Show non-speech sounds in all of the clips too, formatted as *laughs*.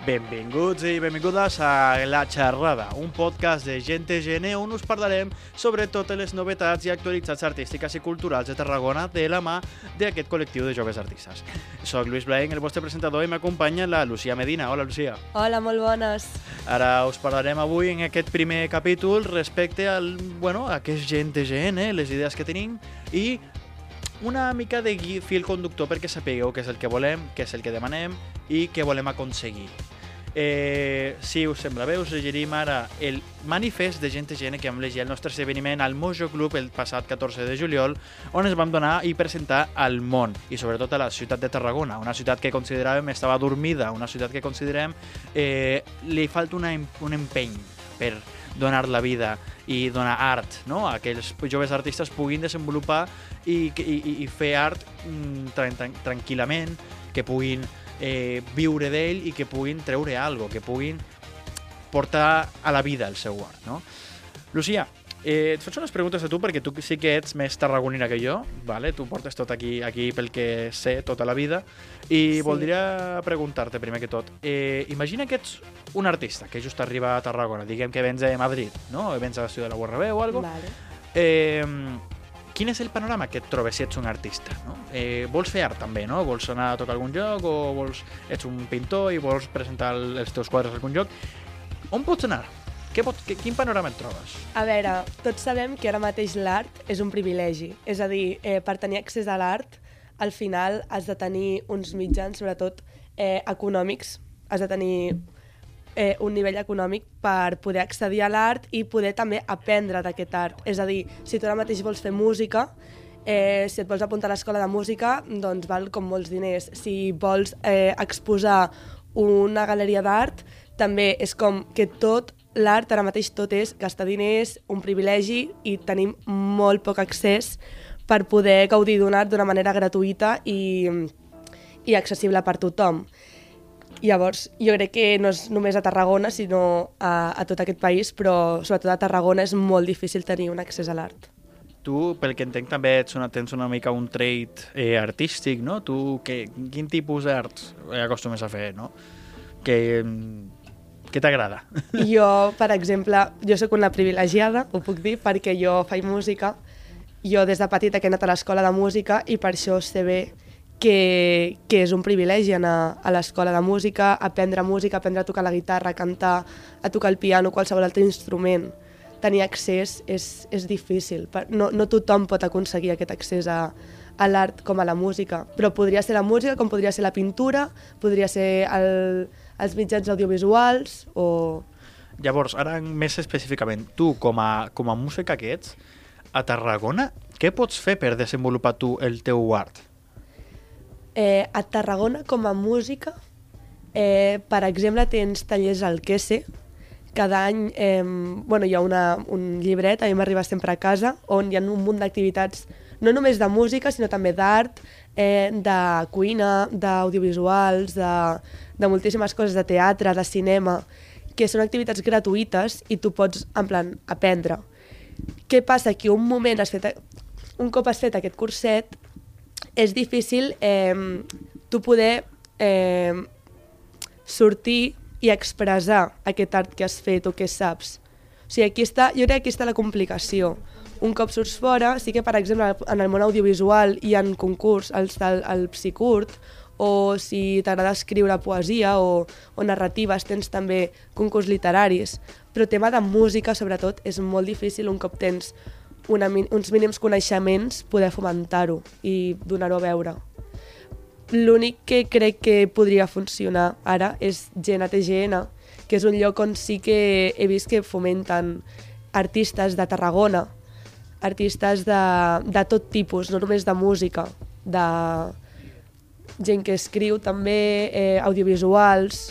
Benvinguts i benvingudes a La Xerrada, un podcast de Gent GN on us parlarem sobre totes les novetats i actualitats artístiques i culturals de Tarragona de la mà d'aquest col·lectiu de joves artistes. Soc Lluís Blaeng, el vostre presentador, i m'acompanya la Lucía Medina. Hola, Lucía. Hola, molt bones. Ara us parlarem avui en aquest primer capítol respecte al, bueno, a què és Gent GN, les idees que tenim i una mica de gui- fil conductor perquè sapigueu què és el que volem, què és el que demanem i què volem aconseguir. Eh, si us sembla bé, us llegirem ara el manifest de Gent GN que vam llegir al nostre esdeveniment al Mojo Club el passat 14 de juliol, on ens vam donar i presentar al món, i sobretot a la ciutat de Tarragona, una ciutat que consideràvem estava dormida, una ciutat que considerem eh, li falta una, un empeny per donar la vida i donar art, no? a que els joves artistes puguin desenvolupar i, i, i- fer art mm, tran tran tranquil·lament, que puguin eh, viure d'ell i que puguin treure algo, que puguin portar a la vida el seu art. No? Lucía, eh, et faig unes preguntes a tu perquè tu sí que ets més tarragonina que jo, vale? tu portes tot aquí, aquí pel que sé tota la vida, i Sí. voldria preguntar-te primer que tot, eh, imagina que ets un artista que just arriba a Tarragona, diguem que vens de Madrid, no? o vens a la ciutat de la URB o algo, Vale. eh, quin és el panorama que et trobes si ets un artista? No? Eh, vols fer art també, no? Vols anar a tocar a algun lloc o vols, ets un pintor i vols presentar el- els teus quadres a algun lloc? On pots anar? Què pot, que, quin panorama et trobes? A veure, tots sabem que ara mateix l'art és un privilegi. És a dir, eh, per tenir accés a l'art, al final has de tenir uns mitjans, sobretot eh, econòmics. Has de tenir eh, un nivell econòmic per poder accedir a l'art i poder també aprendre d'aquest art. És a dir, si tu ara mateix vols fer música, eh, si et vols apuntar a l'escola de música, doncs val com molts diners. Si vols eh, exposar una galeria d'art, també és com que tot l'art ara mateix tot és gastar diners, un privilegi i tenim molt poc accés per poder gaudir d'un art d'una manera gratuïta i, i accessible per tothom. Llavors, jo crec que no és només a Tarragona, sinó a, a tot aquest país, però sobretot a Tarragona és molt difícil tenir un accés a l'art. Tu, pel que entenc, també ets una, tens una mica un trait eh, artístic, no? Tu, que, quin tipus d'arts acostumes a fer, no? Que, mm, què t'agrada? Jo, per exemple, jo sóc una privilegiada, ho puc dir, perquè jo faig música. Jo des de petita que he anat a l'escola de música i per això sé bé que, que és un privilegi anar a l'escola de música, aprendre música, aprendre a tocar la guitarra, a cantar, a tocar el piano, qualsevol altre instrument. Tenir accés és, és difícil. No, no tothom pot aconseguir aquest accés a, a l'art com a la música, però podria ser la música com podria ser la pintura, podria ser el, els mitjans audiovisuals o... Llavors, ara més específicament, tu com a, com a música que ets, a Tarragona, què pots fer per desenvolupar tu el teu art? Eh, a Tarragona, com a música, eh, per exemple, tens tallers al Quese. Cada any eh, bueno, hi ha una, un llibret, a mi m'arriba sempre a casa, on hi ha un munt d'activitats, no només de música, sinó també d'art, eh, de cuina, d'audiovisuals, de, de moltíssimes coses, de teatre, de cinema, que són activitats gratuïtes i tu pots, en plan, aprendre. Què passa? Que un moment has fet, un cop has fet aquest curset, és difícil eh, tu poder eh, sortir i expressar aquest art que has fet o que saps. Sigui, aquí està, jo crec que aquí està la complicació. Un cop surts fora, sí que, per exemple, en el món audiovisual hi ha concurs, els del el psicurt, o si t'agrada escriure poesia o, o narratives, tens també concurs literaris. Però tema de música, sobretot, és molt difícil un cop tens una, uns mínims coneixements poder fomentar-ho i donar-ho a veure. L'únic que crec que podria funcionar ara és GNTGN, que és un lloc on sí que he vist que fomenten artistes de Tarragona, artistes de, de tot tipus, no només de música, de gent que escriu també, eh, audiovisuals,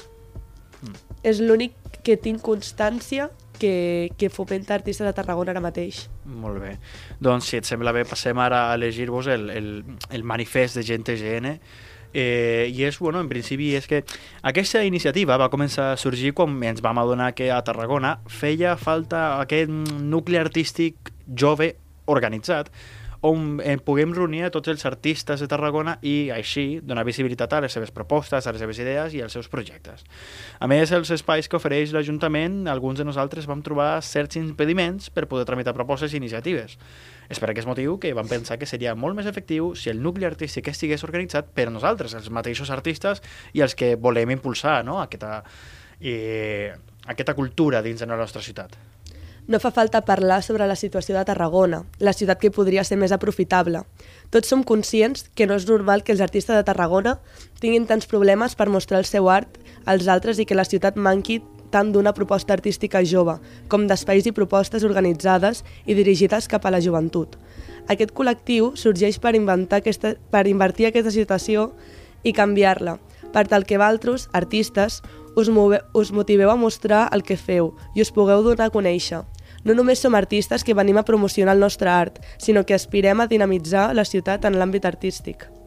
és l'únic que tinc constància que, que fomenta artistes de Tarragona ara mateix. Molt bé. Doncs, si et sembla bé, passem ara a llegir-vos el, el, el manifest de Gent GN. Eh, I és, bueno, en principi, és que aquesta iniciativa va començar a sorgir quan ens vam adonar que a Tarragona feia falta aquest nucli artístic jove organitzat on eh, puguem reunir a tots els artistes de Tarragona i així donar visibilitat a les seves propostes, a les seves idees i als seus projectes. A més, els espais que ofereix l'Ajuntament, alguns de nosaltres vam trobar certs impediments per poder tramitar propostes i iniciatives. És per aquest motiu que vam pensar que seria molt més efectiu si el nucli artístic estigués organitzat per nosaltres, els mateixos artistes i els que volem impulsar no? aquesta, eh, aquesta cultura dins de la nostra ciutat no fa falta parlar sobre la situació de Tarragona, la ciutat que podria ser més aprofitable. Tots som conscients que no és normal que els artistes de Tarragona tinguin tants problemes per mostrar el seu art als altres i que la ciutat manqui tant d'una proposta artística jove com d'espais i propostes organitzades i dirigides cap a la joventut. Aquest col·lectiu sorgeix per, inventar aquesta, per invertir aquesta situació i canviar-la, per tal que valtros, artistes, us, move, us motiveu a mostrar el que feu i us pugueu donar a conèixer, no només som artistes que venim a promocionar el nostre art, sinó que aspirem a dinamitzar la ciutat en l'àmbit artístic.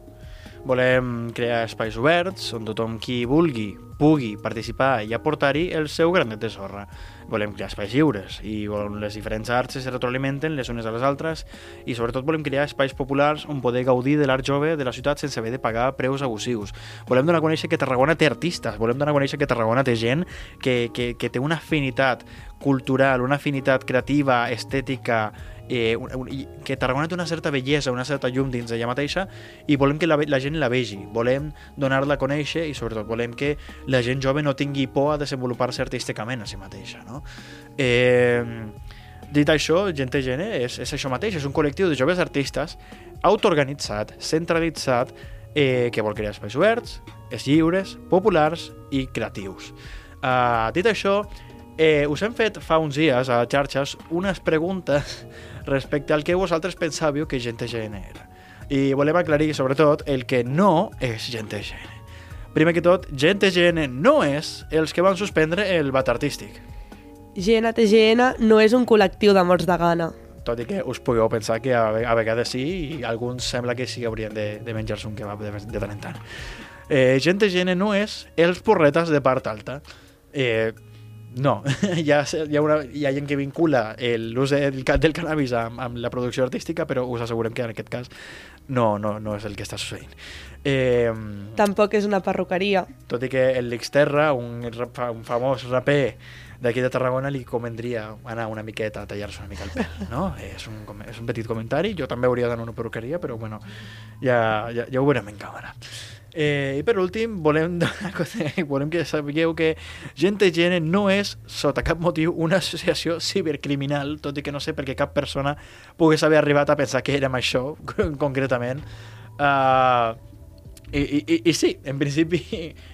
Volem crear espais oberts on tothom qui vulgui pugui participar i aportar-hi el seu granet de sorra. Volem crear espais lliures i on les diferents arts es retroalimenten les unes a les altres i sobretot volem crear espais populars on poder gaudir de l'art jove de la ciutat sense haver de pagar preus abusius. Volem donar a conèixer que Tarragona té artistes, volem donar a conèixer que Tarragona té gent que, que, que té una afinitat cultural, una afinitat creativa, estètica, eh, un, un, que Tarragona té una certa bellesa, una certa llum dins d'ella mateixa i volem que la, la gent la vegi, volem donar-la a conèixer i sobretot volem que la gent jove no tingui por a desenvolupar-se artísticament a si mateixa. No? Eh, dit això, Gente Gene és, és això mateix, és un col·lectiu de joves artistes autoorganitzat, centralitzat, eh, que vol crear espais oberts, és lliures, populars i creatius. Uh, dit això, Eh, us hem fet fa uns dies a xarxes unes preguntes respecte al que vosaltres pensàveu que gent GN era. I volem aclarir, sobretot, el que no és gent GN. Primer que tot, gent GN no és els que van suspendre el bat artístic. GNTGN no és un col·lectiu de morts de gana. Tot i que us pugueu pensar que a, a vegades sí i alguns sembla que sí que haurien de, de menjar-se un kebab de, de tant en tant. Eh, gent GN no és els porretes de part alta. Eh, no, *laughs* hi, ha, hi, ha una, hi ha gent que vincula l'ús del, del cannabis amb, amb la producció artística, però us assegurem que en aquest cas no, no, no és el que està succeint. Eh, Tampoc és una perruqueria. Tot i que el Lixterra, un, un famós raper d'aquí de Tarragona, li convendria anar una miqueta a tallar-se una mica el pèl, no? *laughs* és, un, és un petit comentari, jo també hauria d'anar a una perruqueria, però bueno, ja, ja, ja ho veurem en càmera. Eh, I per últim, volem, volem que sapigueu que Gent Gene no és, sota cap motiu, una associació cibercriminal, tot i que no sé perquè cap persona pogués haver arribat a pensar que érem això, *laughs* concretament. Uh, i, i, I sí, en principi,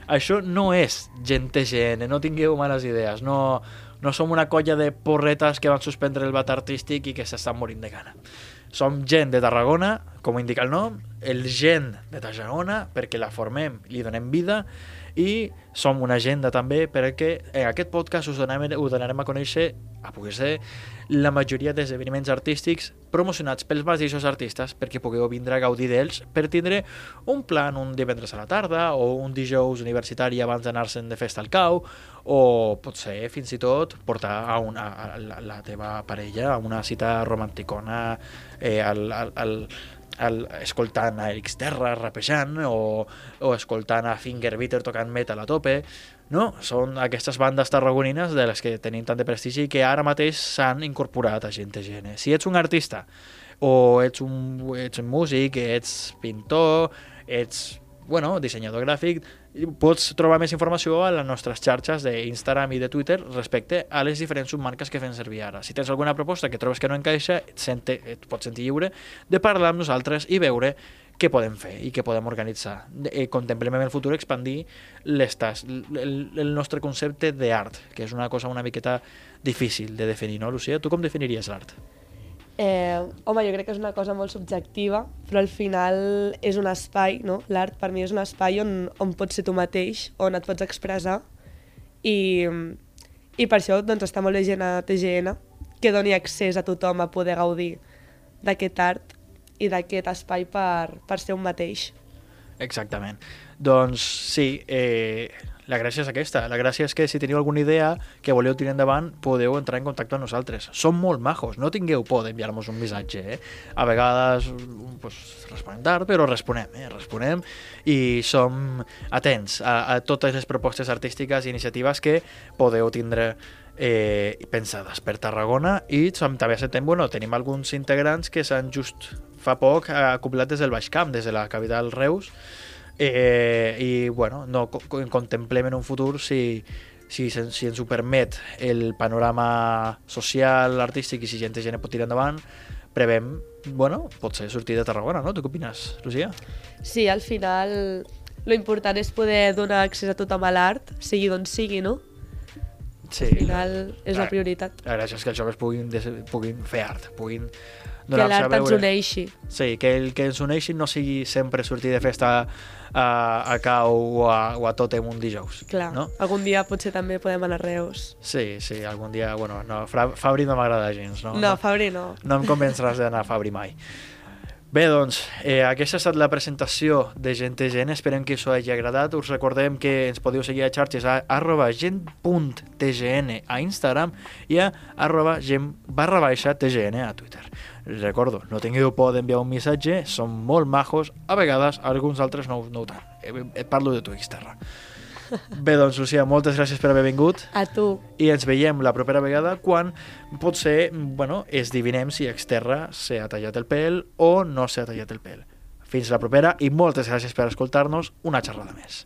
això *laughs* no és Gent Gene, no tingueu males idees, no, no som una colla de porretes que van suspendre el bat artístic i que s'estan morint de gana. Som gent de Tarragona, com indica el nom, el gent de Tarragona, perquè la formem, li donem vida, i som una agenda també perquè en aquest podcast us donem, us donarem a conèixer, a poder ser, la majoria d'esdeveniments artístics promocionats pels mateixos artistes perquè pugueu vindre a gaudir d'ells per tindre un plan un divendres a la tarda o un dijous universitari abans d'anar-se'n de festa al cau o potser fins i tot portar a, una, a la, la teva parella a una cita romanticona eh, al, al, al el, escoltant a Eric Terra rapejant o, o escoltant a Fingerbeater tocant metal a tope no? Són aquestes bandes tarragonines de les que tenim tant de prestigi que ara mateix s'han incorporat a gent de gene. Si ets un artista o ets un, ets un músic, ets pintor, ets bueno, dissenyador gràfic, pots trobar més informació a les nostres xarxes d'Instagram i de Twitter respecte a les diferents submarques que fem servir ara. Si tens alguna proposta que trobes que no encaixa, et, sente, et pots sentir lliure de parlar amb nosaltres i veure què podem fer i què podem organitzar. Eh, contemplem en el futur expandir l'estas, el, el nostre concepte d'art, que és una cosa una miqueta difícil de definir, no, Lucía? Tu com definiries l'art? Eh, home, jo crec que és una cosa molt subjectiva, però al final és un espai, no? L'art per mi és un espai on, on pots ser tu mateix, on et pots expressar i, i per això doncs, està molt bé gent a TGN que doni accés a tothom a poder gaudir d'aquest art i d'aquest espai per, per ser un mateix. Exactament. Doncs sí, eh, la gràcia és aquesta. La gràcia és que si teniu alguna idea que voleu tirar endavant, podeu entrar en contacte amb nosaltres. Som molt majos, no tingueu por d'enviar-nos un missatge. Eh? A vegades pues, responem tard, però responem, eh? responem i som atents a, a totes les propostes artístiques i iniciatives que podeu tindre eh, pensades per Tarragona i també acceptem, bueno, tenim alguns integrants que s'han just fa poc acoplat des del Baix Camp, des de la capital Reus, eh, i bueno, no co contemplem en un futur si, si, si ens ho permet el panorama social, artístic i si gent, gent pot tirar endavant, prevem, bueno, potser sortir de Tarragona, no? Tu què opines, Lucía? Sí, al final lo important és poder donar accés a tothom a l'art, sigui d'on sigui, no? Sí. Al final és la prioritat. La gràcia és que els joves puguin, puguin fer art, puguin que l'art ens uneixi. Sí, que el que ens uneixi no sigui sempre sortir de festa a, a Cau o a, o a Totem un dijous. Clar, no? algun dia potser també podem anar a Reus. Sí, sí, algun dia, bueno, no, Fabri no m'agrada gens, no? No, Fabri no. No em convenceràs d'anar a Fabri mai. Bé, doncs, eh, aquesta ha estat la presentació de Gent.tgn, esperem que us hagi agradat. Us recordem que ens podeu seguir a xarxes a arroba gent.tgn a Instagram i a arroba gent barra baixa tgn a Twitter. Recordo, no tingueu por d'enviar un missatge, som molt majos, a vegades alguns altres no, no ho tant. Eh, et parlo de tu, Xterra. *laughs* Bé, doncs, Lucía, moltes gràcies per haver vingut. A tu. I ens veiem la propera vegada quan potser, bueno, es divinem si Exterra s'ha tallat el pèl o no s'ha tallat el pèl. Fins la propera i moltes gràcies per escoltar-nos una xerrada més.